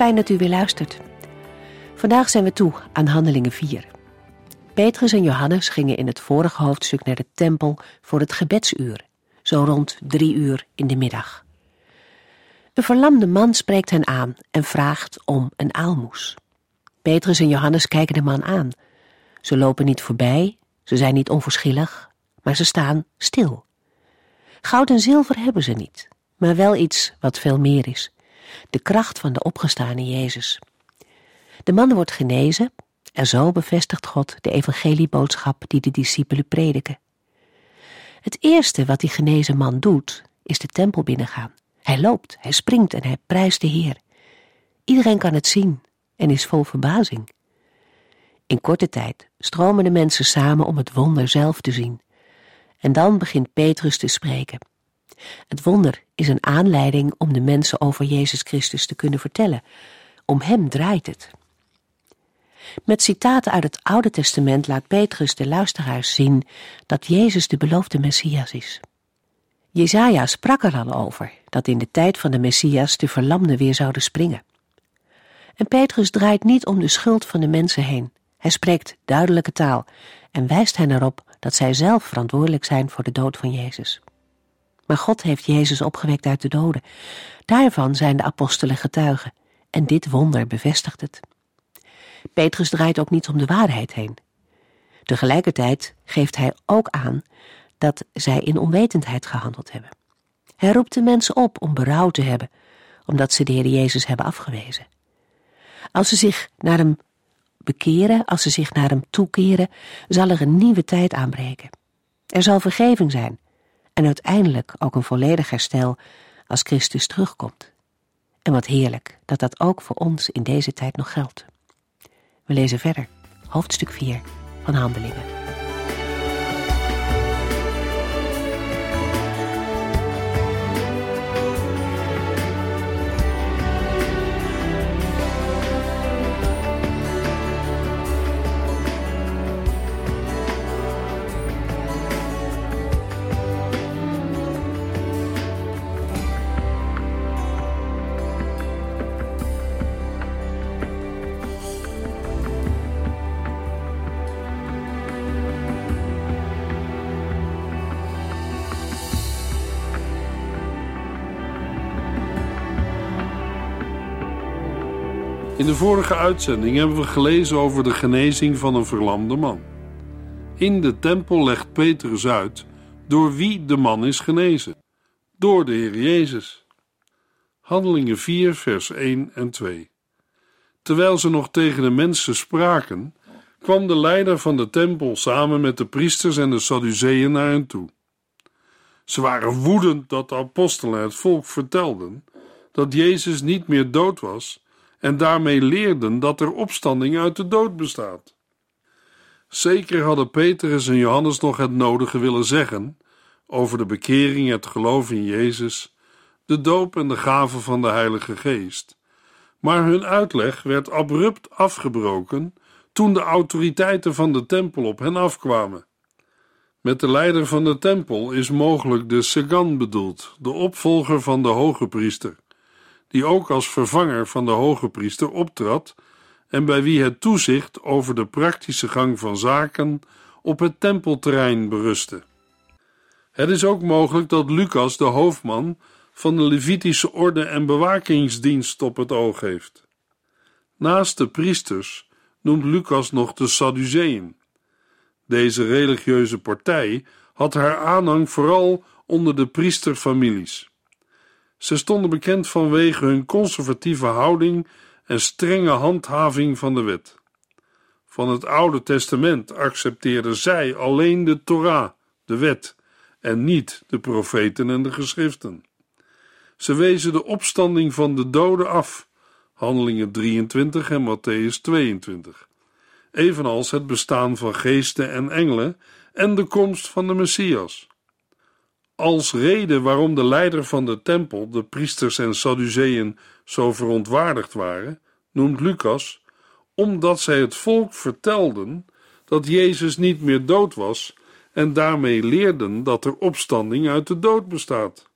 Fijn dat u weer luistert. Vandaag zijn we toe aan Handelingen 4. Petrus en Johannes gingen in het vorige hoofdstuk naar de tempel voor het gebedsuur, zo rond drie uur in de middag. Een verlamde man spreekt hen aan en vraagt om een aalmoes. Petrus en Johannes kijken de man aan. Ze lopen niet voorbij, ze zijn niet onverschillig, maar ze staan stil. Goud en zilver hebben ze niet, maar wel iets wat veel meer is de kracht van de opgestane Jezus. De man wordt genezen en zo bevestigt God de evangelieboodschap die de discipelen prediken. Het eerste wat die genezen man doet, is de tempel binnengaan. Hij loopt, hij springt en hij prijst de Heer. Iedereen kan het zien en is vol verbazing. In korte tijd stromen de mensen samen om het wonder zelf te zien. En dan begint Petrus te spreken. Het wonder is een aanleiding om de mensen over Jezus Christus te kunnen vertellen. Om Hem draait het. Met citaten uit het Oude Testament laat Petrus de luisteraars zien dat Jezus de beloofde Messias is. Jezaja sprak er al over dat in de tijd van de Messias de verlamden weer zouden springen. En Petrus draait niet om de schuld van de mensen heen. Hij spreekt duidelijke taal en wijst hen erop dat zij zelf verantwoordelijk zijn voor de dood van Jezus. Maar God heeft Jezus opgewekt uit de doden. Daarvan zijn de apostelen getuigen. En dit wonder bevestigt het. Petrus draait ook niet om de waarheid heen. Tegelijkertijd geeft hij ook aan dat zij in onwetendheid gehandeld hebben. Hij roept de mensen op om berouw te hebben, omdat ze de Heer Jezus hebben afgewezen. Als ze zich naar hem bekeren, als ze zich naar hem toekeren, zal er een nieuwe tijd aanbreken. Er zal vergeving zijn en uiteindelijk ook een volledig herstel als Christus terugkomt. En wat heerlijk dat dat ook voor ons in deze tijd nog geldt. We lezen verder, hoofdstuk 4 van Handelingen. De vorige uitzending hebben we gelezen over de genezing van een verlamde man. In de tempel legt Petrus uit door wie de man is genezen. Door de Heer Jezus. Handelingen 4, vers 1 en 2. Terwijl ze nog tegen de mensen spraken, kwam de leider van de tempel samen met de priesters en de Sadduceeën naar hen toe. Ze waren woedend dat de apostelen het volk vertelden dat Jezus niet meer dood was en daarmee leerden dat er opstanding uit de dood bestaat. Zeker hadden Petrus en Johannes nog het nodige willen zeggen over de bekering, het geloof in Jezus, de doop en de gave van de Heilige Geest. Maar hun uitleg werd abrupt afgebroken toen de autoriteiten van de tempel op hen afkwamen. Met de leider van de tempel is mogelijk de Segan bedoeld, de opvolger van de hoge priester die ook als vervanger van de hoge priester optrad en bij wie het toezicht over de praktische gang van zaken op het tempelterrein berustte. Het is ook mogelijk dat Lucas de hoofdman van de Levitische orde en bewakingsdienst op het oog heeft. Naast de priesters noemt Lucas nog de Sadduceeën. Deze religieuze partij had haar aanhang vooral onder de priesterfamilies. Ze stonden bekend vanwege hun conservatieve houding en strenge handhaving van de wet. Van het Oude Testament accepteerden zij alleen de Torah, de wet, en niet de profeten en de geschriften. Ze wezen de opstanding van de doden af, Handelingen 23 en Matthäus 22, evenals het bestaan van geesten en engelen en de komst van de Messias. Als reden waarom de leider van de tempel, de priesters en Sadduceeën, zo verontwaardigd waren, noemt Lucas, omdat zij het volk vertelden dat Jezus niet meer dood was en daarmee leerden dat er opstanding uit de dood bestaat.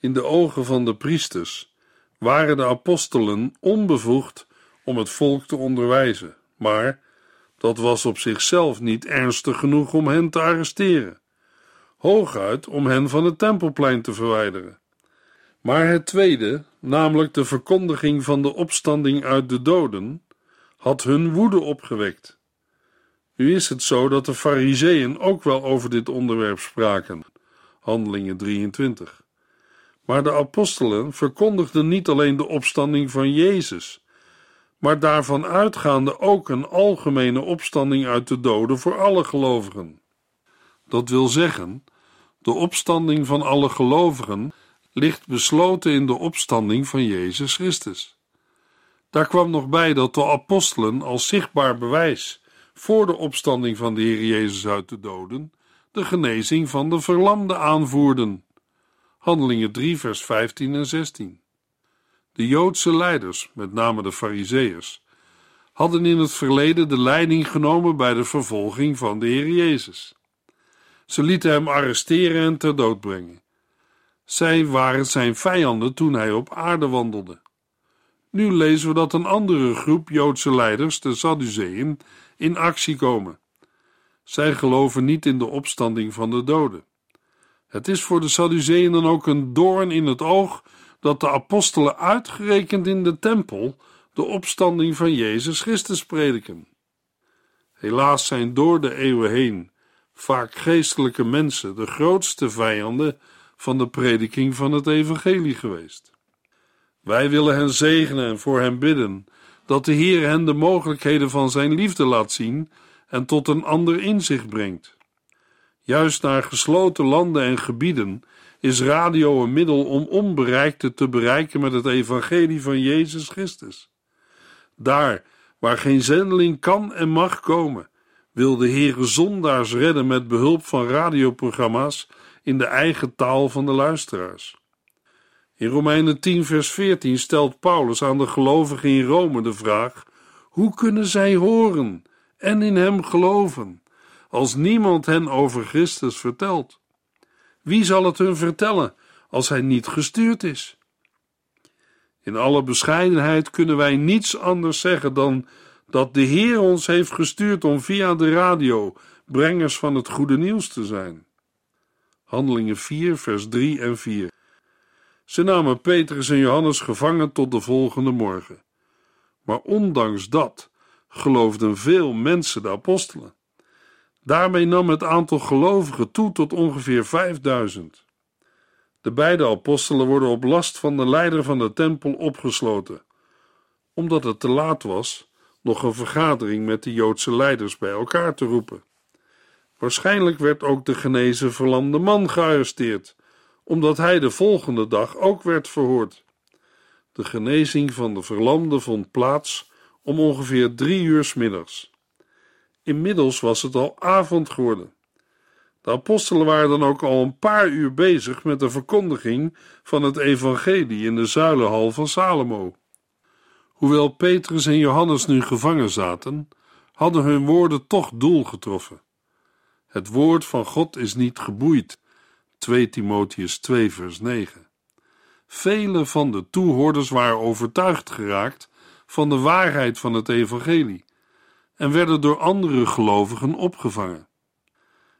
In de ogen van de priesters waren de apostelen onbevoegd om het volk te onderwijzen, maar dat was op zichzelf niet ernstig genoeg om hen te arresteren, hooguit om hen van het tempelplein te verwijderen. Maar het tweede, namelijk de verkondiging van de opstanding uit de doden, had hun woede opgewekt. Nu is het zo dat de Fariseeën ook wel over dit onderwerp spraken. Handelingen 23. Maar de apostelen verkondigden niet alleen de opstanding van Jezus, maar daarvan uitgaande ook een algemene opstanding uit de doden voor alle gelovigen. Dat wil zeggen, de opstanding van alle gelovigen ligt besloten in de opstanding van Jezus Christus. Daar kwam nog bij dat de apostelen als zichtbaar bewijs voor de opstanding van de Heer Jezus uit de doden de genezing van de verlamde aanvoerden. Handelingen 3, vers 15 en 16. De Joodse leiders, met name de Fariseërs, hadden in het verleden de leiding genomen bij de vervolging van de Heer Jezus. Ze lieten hem arresteren en ter dood brengen. Zij waren zijn vijanden toen hij op aarde wandelde. Nu lezen we dat een andere groep Joodse leiders, de Sadduceeën, in actie komen. Zij geloven niet in de opstanding van de doden. Het is voor de Sadduceeën dan ook een doorn in het oog dat de apostelen uitgerekend in de tempel de opstanding van Jezus Christus prediken. Helaas zijn door de eeuwen heen vaak geestelijke mensen de grootste vijanden van de prediking van het evangelie geweest. Wij willen hen zegenen en voor hen bidden dat de Heer hen de mogelijkheden van zijn liefde laat zien en tot een ander inzicht brengt. Juist naar gesloten landen en gebieden is radio een middel om onbereikte te bereiken met het evangelie van Jezus Christus. Daar waar geen zendeling kan en mag komen, wil de Heere zondaars redden met behulp van radioprogramma's in de eigen taal van de luisteraars. In Romeinen 10, vers 14 stelt Paulus aan de gelovigen in Rome de vraag: hoe kunnen zij horen en in hem geloven, als niemand hen over Christus vertelt? Wie zal het hun vertellen als hij niet gestuurd is? In alle bescheidenheid kunnen wij niets anders zeggen dan dat de Heer ons heeft gestuurd om via de radio brengers van het goede nieuws te zijn. Handelingen 4, vers 3 en 4. Ze namen Petrus en Johannes gevangen tot de volgende morgen. Maar ondanks dat geloofden veel mensen de apostelen. Daarmee nam het aantal gelovigen toe tot ongeveer 5000. De beide apostelen worden op last van de leider van de tempel opgesloten. Omdat het te laat was nog een vergadering met de Joodse leiders bij elkaar te roepen. Waarschijnlijk werd ook de genezen verlamde man gearresteerd, omdat hij de volgende dag ook werd verhoord. De genezing van de verlamde vond plaats om ongeveer drie uur middags. Inmiddels was het al avond geworden. De apostelen waren dan ook al een paar uur bezig met de verkondiging van het evangelie in de zuilenhal van Salomo. Hoewel Petrus en Johannes nu gevangen zaten, hadden hun woorden toch doel getroffen. Het woord van God is niet geboeid. 2 Timotheus 2 vers 9. Vele van de toehoorders waren overtuigd geraakt van de waarheid van het evangelie en werden door andere gelovigen opgevangen.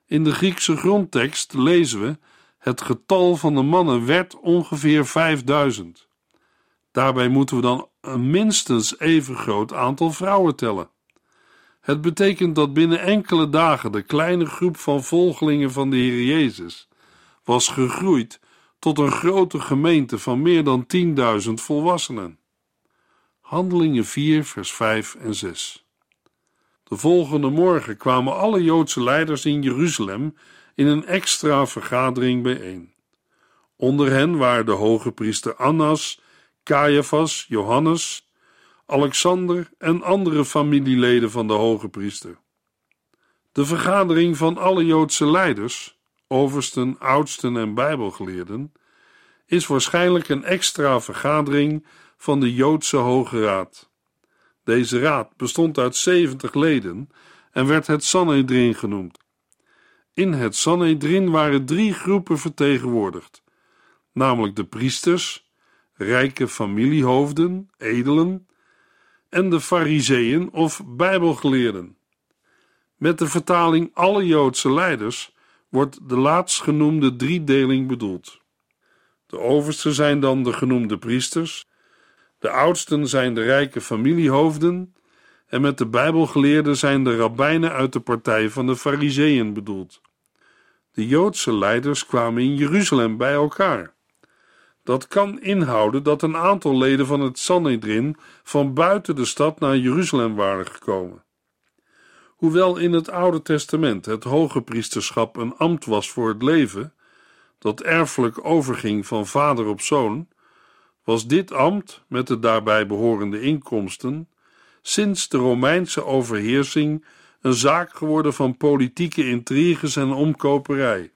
In de Griekse grondtekst lezen we: het getal van de mannen werd ongeveer 5000. Daarbij moeten we dan een minstens even groot aantal vrouwen tellen. Het betekent dat binnen enkele dagen de kleine groep van volgelingen van de Heer Jezus was gegroeid tot een grote gemeente van meer dan 10.000 volwassenen. Handelingen 4, vers 5 en 6. De volgende morgen kwamen alle Joodse leiders in Jeruzalem in een extra vergadering bijeen. Onder hen waren de hoge priester Annas, Caiaphas, Johannes, Alexander en andere familieleden van de hoge priester. De vergadering van alle Joodse leiders, oversten, oudsten en bijbelgeleerden, is waarschijnlijk een extra vergadering van de Joodse Hoge Raad. Deze raad bestond uit 70 leden en werd het Sanhedrin genoemd. In het Sanhedrin waren drie groepen vertegenwoordigd, namelijk de priesters, rijke familiehoofden, edelen, en de fariseeën of bijbelgeleerden. Met de vertaling alle Joodse leiders wordt de laatstgenoemde driedeling bedoeld. De oversten zijn dan de genoemde priesters, de oudsten zijn de rijke familiehoofden en met de bijbelgeleerden zijn de rabbijnen uit de partij van de fariseeën bedoeld. De Joodse leiders kwamen in Jeruzalem bij elkaar. Dat kan inhouden dat een aantal leden van het Sanhedrin van buiten de stad naar Jeruzalem waren gekomen. Hoewel in het Oude Testament het hoge priesterschap een ambt was voor het leven, dat erfelijk overging van vader op zoon, was dit ambt, met de daarbij behorende inkomsten, sinds de Romeinse overheersing een zaak geworden van politieke intriges en omkoperij.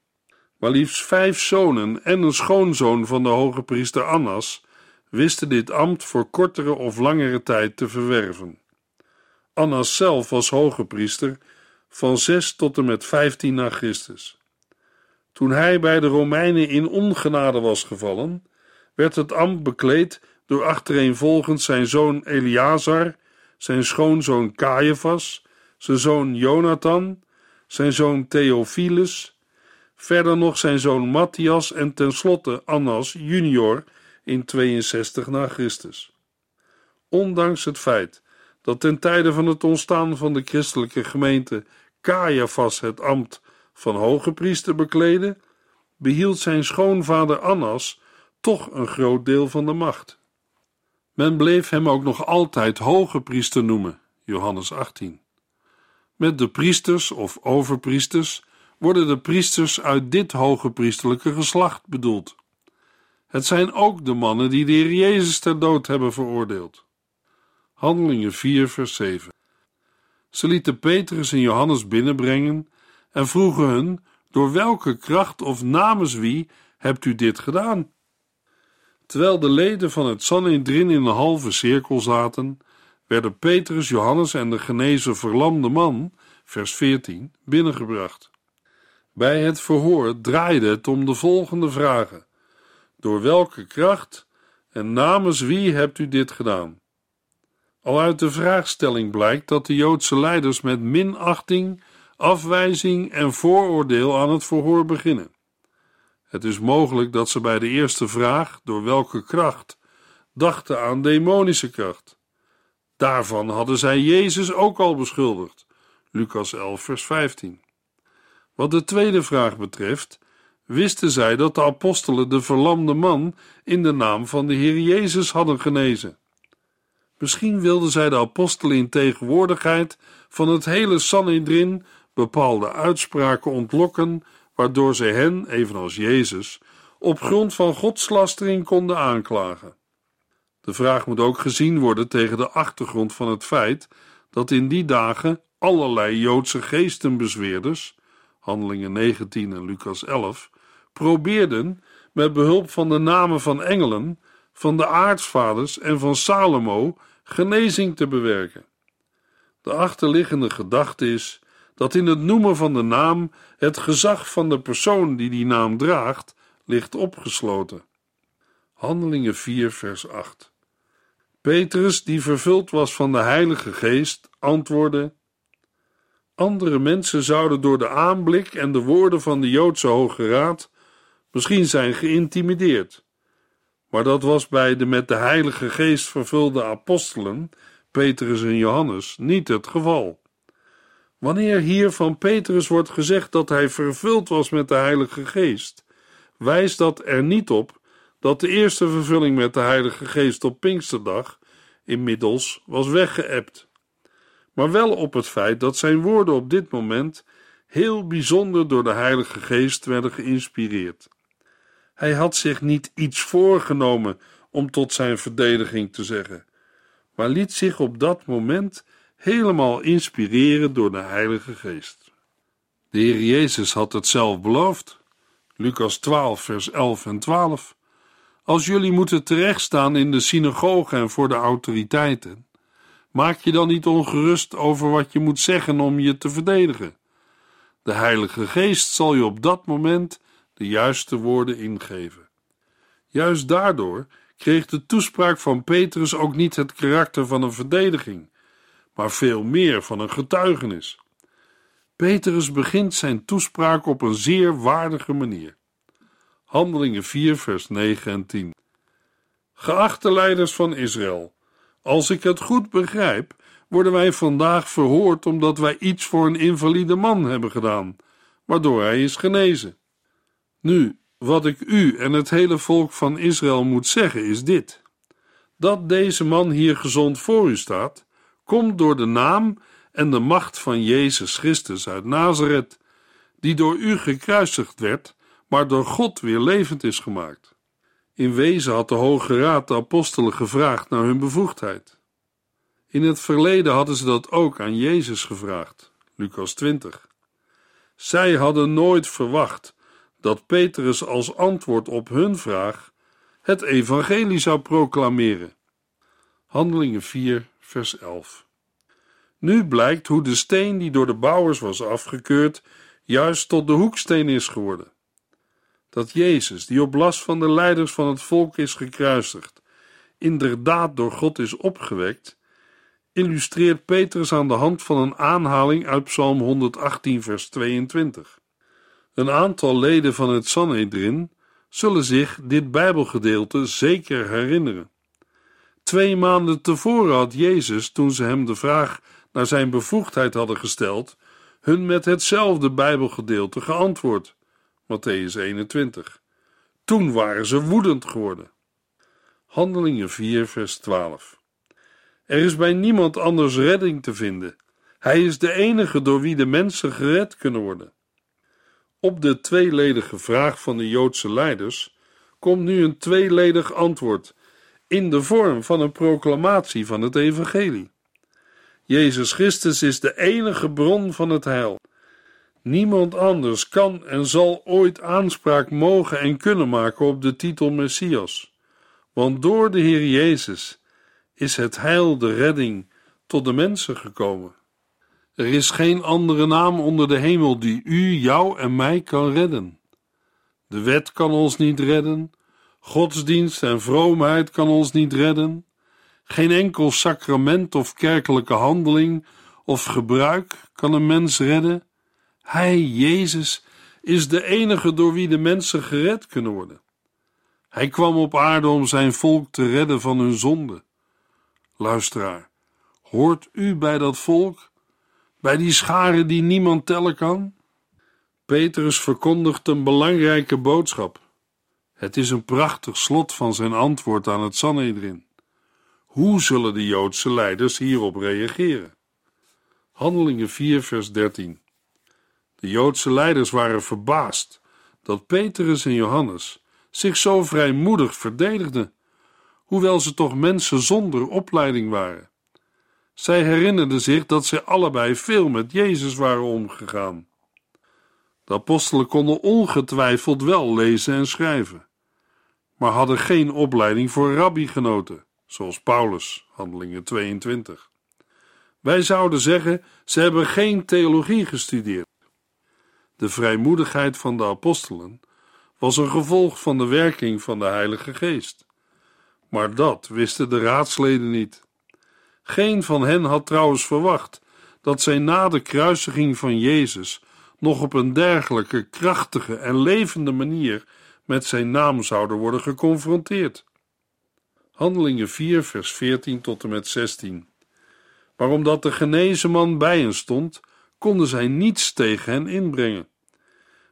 Maar liefst vijf zonen en een schoonzoon van de hoge priester Annas wisten dit ambt voor kortere of langere tijd te verwerven. Annas zelf was hoge priester van 6 tot en met 15 na Christus. Toen hij bij de Romeinen in ongenade was gevallen, werd het ambt bekleed door achtereenvolgens zijn zoon Eleazar, zijn schoonzoon Caiaphas, zijn zoon Jonathan, zijn zoon Theophilus, verder nog zijn zoon Matthias en tenslotte Annas junior in 62 na Christus. Ondanks het feit dat ten tijde van het ontstaan van de christelijke gemeente Caiaphas het ambt van hoge priester bekleedde, behield zijn schoonvader Annas toch een groot deel van de macht. Men bleef hem ook nog altijd hoge priester noemen, Johannes 18. Met de priesters of overpriesters worden de priesters uit dit hoge priesterlijke geslacht bedoeld. Het zijn ook de mannen die de Heer Jezus ter dood hebben veroordeeld. Handelingen 4, vers 7. Ze lieten Petrus en Johannes binnenbrengen en vroegen hun: Door welke kracht of namens wie hebt u dit gedaan? Terwijl de leden van het Sanhedrin in een halve cirkel zaten, werden Petrus, Johannes en de genezen verlamde man, vers 14, binnengebracht. Bij het verhoor draaide het om de volgende vragen: Door welke kracht en namens wie hebt u dit gedaan? Al uit de vraagstelling blijkt dat de Joodse leiders met minachting, afwijzing en vooroordeel aan het verhoor beginnen. Het is mogelijk dat ze bij de eerste vraag, door welke kracht, dachten aan demonische kracht. Daarvan hadden zij Jezus ook al beschuldigd. Lucas 11, vers 15. Wat de tweede vraag betreft, wisten zij dat de apostelen de verlamde man in de naam van de Heer Jezus hadden genezen. Misschien wilden zij de apostelen in tegenwoordigheid van het hele Sanhedrin bepaalde uitspraken ontlokken, waardoor zij hen, evenals Jezus, op grond van godslastering konden aanklagen. De vraag moet ook gezien worden tegen de achtergrond van het feit dat in die dagen allerlei Joodse geestenbezweerders, Handelingen 19 en Lucas 11, probeerden met behulp van de namen van engelen, van de aartsvaders en van Salomo genezing te bewerken. De achterliggende gedachte is dat in het noemen van de naam het gezag van de persoon die die naam draagt ligt opgesloten. Handelingen 4, vers 8. Petrus, die vervuld was van de Heilige Geest, antwoordde: Andere mensen zouden door de aanblik en de woorden van de Joodse Hoge Raad misschien zijn geïntimideerd. Maar dat was bij de met de Heilige Geest vervulde apostelen, Petrus en Johannes, niet het geval. Wanneer hier van Petrus wordt gezegd dat hij vervuld was met de Heilige Geest, wijst dat er niet op dat de eerste vervulling met de Heilige Geest op Pinksterdag inmiddels was weggeëpt, maar wel op het feit dat zijn woorden op dit moment heel bijzonder door de Heilige Geest werden geïnspireerd. Hij had zich niet iets voorgenomen om tot zijn verdediging te zeggen. maar liet zich op dat moment helemaal inspireren door de Heilige Geest. De Heer Jezus had het zelf beloofd. Lucas 12, vers 11 en 12. Als jullie moeten terechtstaan in de synagoge en voor de autoriteiten, maak je dan niet ongerust over wat je moet zeggen om je te verdedigen. De Heilige Geest zal je op dat moment de juiste woorden ingeven. Juist daardoor kreeg de toespraak van Petrus ook niet het karakter van een verdediging, maar veel meer van een getuigenis. Petrus begint zijn toespraak op een zeer waardige manier. Handelingen 4, vers 9 en 10. Geachte leiders van Israël, als ik het goed begrijp, worden wij vandaag verhoord omdat wij iets voor een invalide man hebben gedaan, waardoor hij is genezen. Nu, wat ik u en het hele volk van Israël moet zeggen is dit: dat deze man hier gezond voor u staat, komt door de naam en de macht van Jezus Christus uit Nazareth, die door u gekruisigd werd, maar door God weer levend is gemaakt. In wezen had de Hoge Raad de apostelen gevraagd naar hun bevoegdheid. In het verleden hadden ze dat ook aan Jezus gevraagd, Lucas 20. Zij hadden nooit verwacht dat Petrus als antwoord op hun vraag het evangelie zou proclameren. Handelingen 4, vers 11. Nu blijkt hoe de steen die door de bouwers was afgekeurd, juist tot de hoeksteen is geworden. Dat Jezus, die op last van de leiders van het volk is gekruisigd, inderdaad door God is opgewekt, illustreert Petrus aan de hand van een aanhaling uit Psalm 118, vers 22. Een aantal leden van het Sanhedrin zullen zich dit Bijbelgedeelte zeker herinneren. Twee maanden tevoren had Jezus, toen ze hem de vraag naar zijn bevoegdheid hadden gesteld, hun met hetzelfde Bijbelgedeelte geantwoord. Matthäus 21. Toen waren ze woedend geworden. Handelingen 4, vers 12. Er is bij niemand anders redding te vinden. Hij is de enige door wie de mensen gered kunnen worden. Op de tweeledige vraag van de Joodse leiders komt nu een tweeledig antwoord in de vorm van een proclamatie van het Evangelie. Jezus Christus is de enige bron van het heil. Niemand anders kan en zal ooit aanspraak mogen en kunnen maken op de titel Messias, want door de Heer Jezus is het heil, de redding, tot de mensen gekomen. Er is geen andere naam onder de hemel die u, jou en mij kan redden. De wet kan ons niet redden, godsdienst en vroomheid kan ons niet redden, geen enkel sacrament of kerkelijke handeling of gebruik kan een mens redden. Hij, Jezus, is de enige door wie de mensen gered kunnen worden. Hij kwam op aarde om zijn volk te redden van hun zonde. Luisteraar, hoort u bij dat volk? bij die scharen die niemand tellen kan? Petrus verkondigt een belangrijke boodschap. Het is een prachtig slot van zijn antwoord aan het Sanhedrin. Hoe zullen de Joodse leiders hierop reageren? Handelingen 4, vers 13. De Joodse leiders waren verbaasd dat Petrus en Johannes zich zo vrijmoedig verdedigden, hoewel ze toch mensen zonder opleiding waren. Zij herinnerden zich dat zij allebei veel met Jezus waren omgegaan. De apostelen konden ongetwijfeld wel lezen en schrijven, maar hadden geen opleiding voor rabbigenoten, zoals Paulus, Handelingen 22. Wij zouden zeggen, ze hebben geen theologie gestudeerd. De vrijmoedigheid van de apostelen was een gevolg van de werking van de Heilige Geest. Maar dat wisten de raadsleden niet. Geen van hen had trouwens verwacht dat zij na de kruisiging van Jezus nog op een dergelijke krachtige en levende manier met zijn naam zouden worden geconfronteerd. Handelingen 4, vers 14 tot en met 16. Maar omdat de genezen man bij hen stond, konden zij niets tegen hen inbrengen.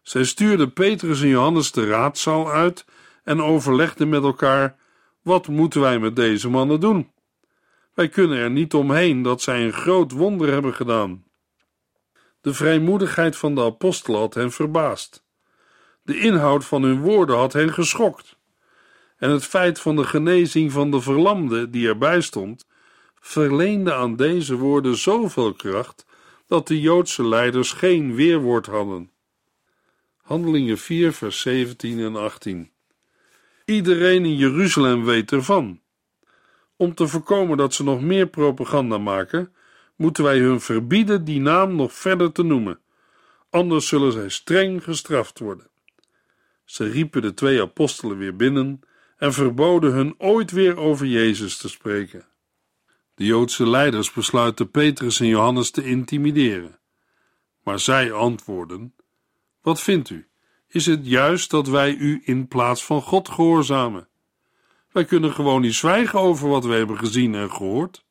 Zij stuurden Petrus en Johannes de raadzaal uit en overlegden met elkaar: wat moeten wij met deze mannen doen? Wij kunnen er niet omheen dat zij een groot wonder hebben gedaan. De vrijmoedigheid van de apostelen had hen verbaasd. De inhoud van hun woorden had hen geschokt. En het feit van de genezing van de verlamde die erbij stond, verleende aan deze woorden zoveel kracht dat de Joodse leiders geen weerwoord hadden. Handelingen 4, vers 17 en 18. Iedereen in Jeruzalem weet ervan. Om te voorkomen dat ze nog meer propaganda maken, moeten wij hun verbieden die naam nog verder te noemen. Anders zullen zij streng gestraft worden. Ze riepen de twee apostelen weer binnen en verboden hun ooit weer over Jezus te spreken. De Joodse leiders besluiten Petrus en Johannes te intimideren. Maar zij antwoorden: Wat vindt u? Is het juist dat wij u in plaats van God gehoorzamen? Wij kunnen gewoon niet zwijgen over wat we hebben gezien en gehoord.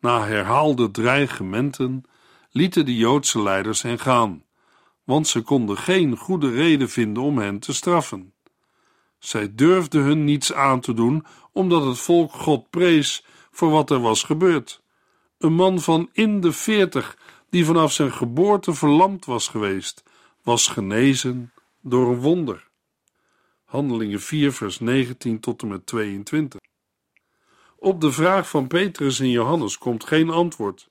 Na herhaalde dreigementen lieten de Joodse leiders hen gaan, want ze konden geen goede reden vinden om hen te straffen. Zij durfden hun niets aan te doen, omdat het volk God prees voor wat er was gebeurd. Een man van in de veertig, die vanaf zijn geboorte verlamd was geweest, was genezen door een wonder. Handelingen 4, vers 19 tot en met 22. Op de vraag van Petrus en Johannes komt geen antwoord,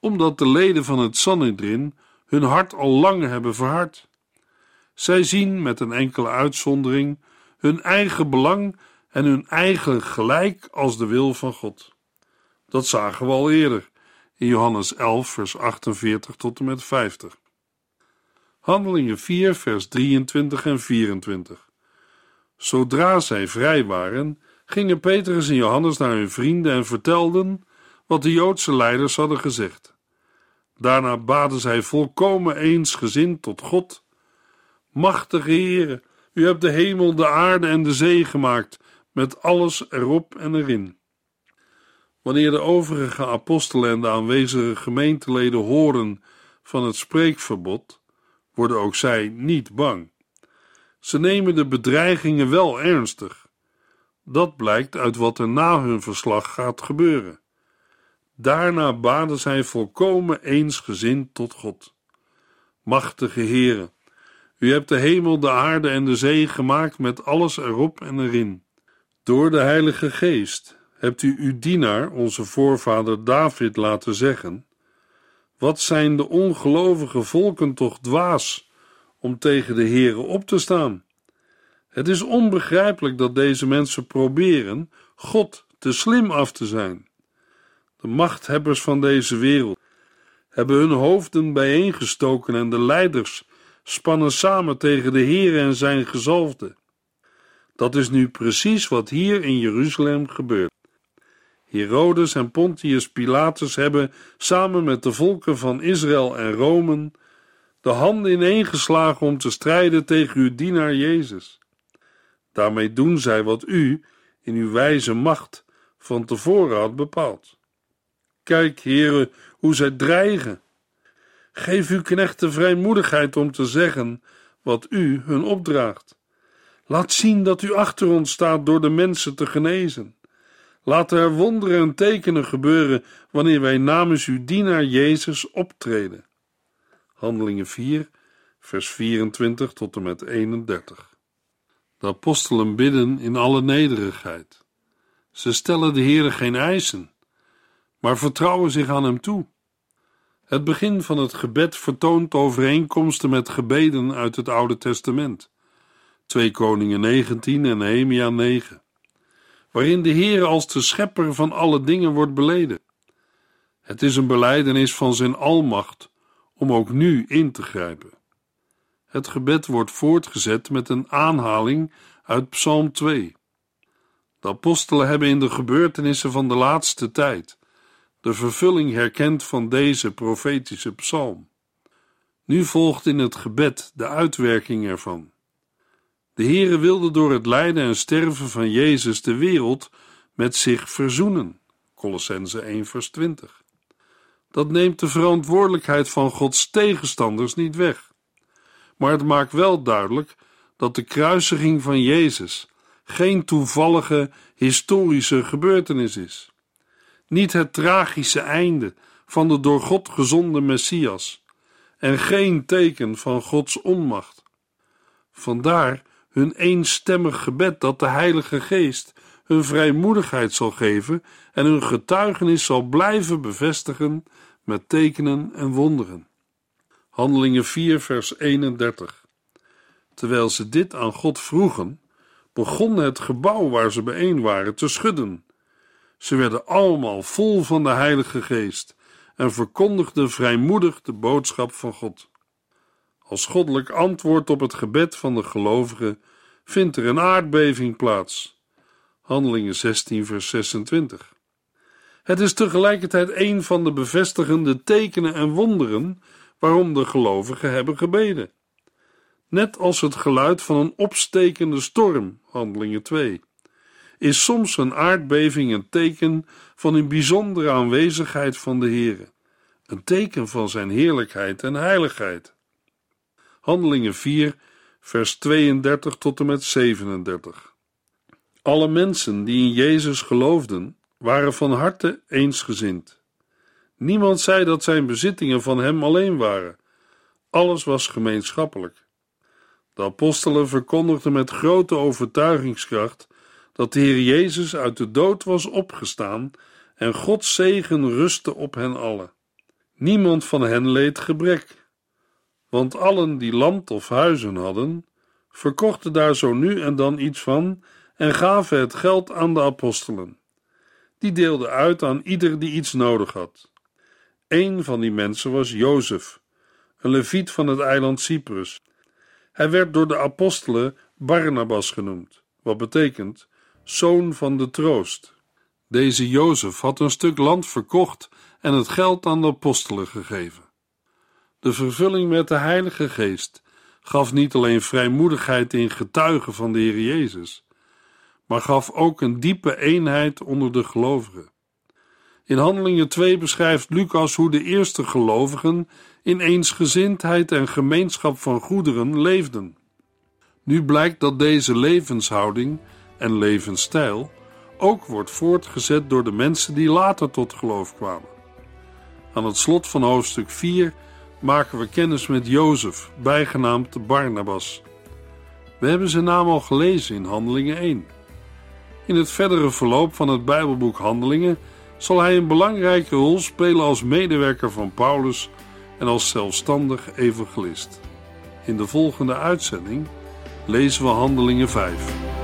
omdat de leden van het Sanhedrin hun hart al lang hebben verhard. Zij zien met een enkele uitzondering hun eigen belang en hun eigen gelijk als de wil van God. Dat zagen we al eerder in Johannes 11, vers 48 tot en met 50. Handelingen 4, vers 23 en 24. Zodra zij vrij waren, gingen Petrus en Johannes naar hun vrienden en vertelden wat de Joodse leiders hadden gezegd. Daarna baden zij volkomen eensgezind tot God. Machtige Heere, u hebt de hemel, de aarde en de zee gemaakt, met alles erop en erin. Wanneer de overige apostelen en de aanwezige gemeenteleden horen van het spreekverbod, worden ook zij niet bang. Ze nemen de bedreigingen wel ernstig. Dat blijkt uit wat er na hun verslag gaat gebeuren. Daarna baden zij volkomen eensgezind tot God. Machtige Heere, u hebt de hemel, de aarde en de zee gemaakt met alles erop en erin. Door de Heilige Geest hebt u uw dienaar, onze voorvader David, laten zeggen: Wat zijn de ongelovige volken toch dwaas om tegen de Heere op te staan? Het is onbegrijpelijk dat deze mensen proberen God te slim af te zijn. De machthebbers van deze wereld hebben hun hoofden bijeengestoken en de leiders spannen samen tegen de Heer en zijn gezalfde. Dat is nu precies wat hier in Jeruzalem gebeurt. Herodes en Pontius Pilatus hebben samen met de volken van Israël en Rome de handen ineengeslagen om te strijden tegen uw dienaar Jezus. Daarmee doen zij wat u in uw wijze macht van tevoren had bepaald. Kijk, heren, hoe zij dreigen. Geef uw knechten vrijmoedigheid om te zeggen wat u hun opdraagt. Laat zien dat u achter ons staat door de mensen te genezen. Laat er wonderen en tekenen gebeuren wanneer wij namens uw dienaar Jezus optreden. Handelingen 4, vers 24 tot en met 31. De apostelen bidden in alle nederigheid. Ze stellen de Heere geen eisen, maar vertrouwen zich aan hem toe. Het begin van het gebed vertoont overeenkomsten met gebeden uit het Oude Testament. 2 Koningen 19 en Nehemia 9, waarin de Heer als de schepper van alle dingen wordt beleden. Het is een beleidenis van zijn almacht om ook nu in te grijpen. Het gebed wordt voortgezet met een aanhaling uit Psalm 2. De apostelen hebben in de gebeurtenissen van de laatste tijd de vervulling herkend van deze profetische psalm. Nu volgt in het gebed de uitwerking ervan. De Heere wilde door het lijden en sterven van Jezus de wereld met zich verzoenen. Colossense 1 vers 20. Dat neemt de verantwoordelijkheid van Gods tegenstanders niet weg. Maar het maakt wel duidelijk dat de kruisiging van Jezus geen toevallige historische gebeurtenis is. Niet het tragische einde van de door God gezonde Messias en geen teken van Gods onmacht. Vandaar hun eenstemmig gebed dat de Heilige Geest hun vrijmoedigheid zal geven en hun getuigenis zal blijven bevestigen met tekenen en wonderen. Handelingen 4, vers 31. Terwijl ze dit aan God vroegen, begon het gebouw waar ze bijeen waren te schudden. Ze werden allemaal vol van de Heilige Geest en verkondigden vrijmoedig de boodschap van God. Als goddelijk antwoord op het gebed van de gelovigen vindt er een aardbeving plaats. Handelingen 16, vers 26. Het is tegelijkertijd een van de bevestigende tekenen en wonderen waarom de gelovigen hebben gebeden. Net als het geluid van een opstekende storm, Handelingen 2, is soms een aardbeving een teken van een bijzondere aanwezigheid van de Heere, een teken van zijn heerlijkheid en heiligheid. Handelingen 4, vers 32 tot en met 37. Alle mensen die in Jezus geloofden, waren van harte eensgezind. Niemand zei dat zijn bezittingen van hem alleen waren. Alles was gemeenschappelijk. De apostelen verkondigden met grote overtuigingskracht dat de Heer Jezus uit de dood was opgestaan en Gods zegen rustte op hen allen. Niemand van hen leed gebrek, want allen die land of huizen hadden, verkochten daar zo nu en dan iets van en gaven het geld aan de apostelen. Die deelden uit aan ieder die iets nodig had. Een van die mensen was Jozef, een leviet van het eiland Cyprus. Hij werd door de apostelen Barnabas genoemd, wat betekent zoon van de troost. Deze Jozef had een stuk land verkocht en het geld aan de apostelen gegeven. De vervulling met de Heilige Geest gaf niet alleen vrijmoedigheid in getuigen van de Heer Jezus, maar gaf ook een diepe eenheid onder de gelovigen. In Handelingen 2 beschrijft Lucas hoe de eerste gelovigen in eensgezindheid en gemeenschap van goederen leefden. Nu blijkt dat deze levenshouding en levensstijl ook wordt voortgezet door de mensen die later tot geloof kwamen. Aan het slot van hoofdstuk 4 maken we kennis met Jozef, bijgenaamd Barnabas. We hebben zijn naam al gelezen in Handelingen 1. In het verdere verloop van het Bijbelboek Handelingen zal hij een belangrijke rol spelen als medewerker van Paulus en als zelfstandig evangelist. In de volgende uitzending lezen we Handelingen 5.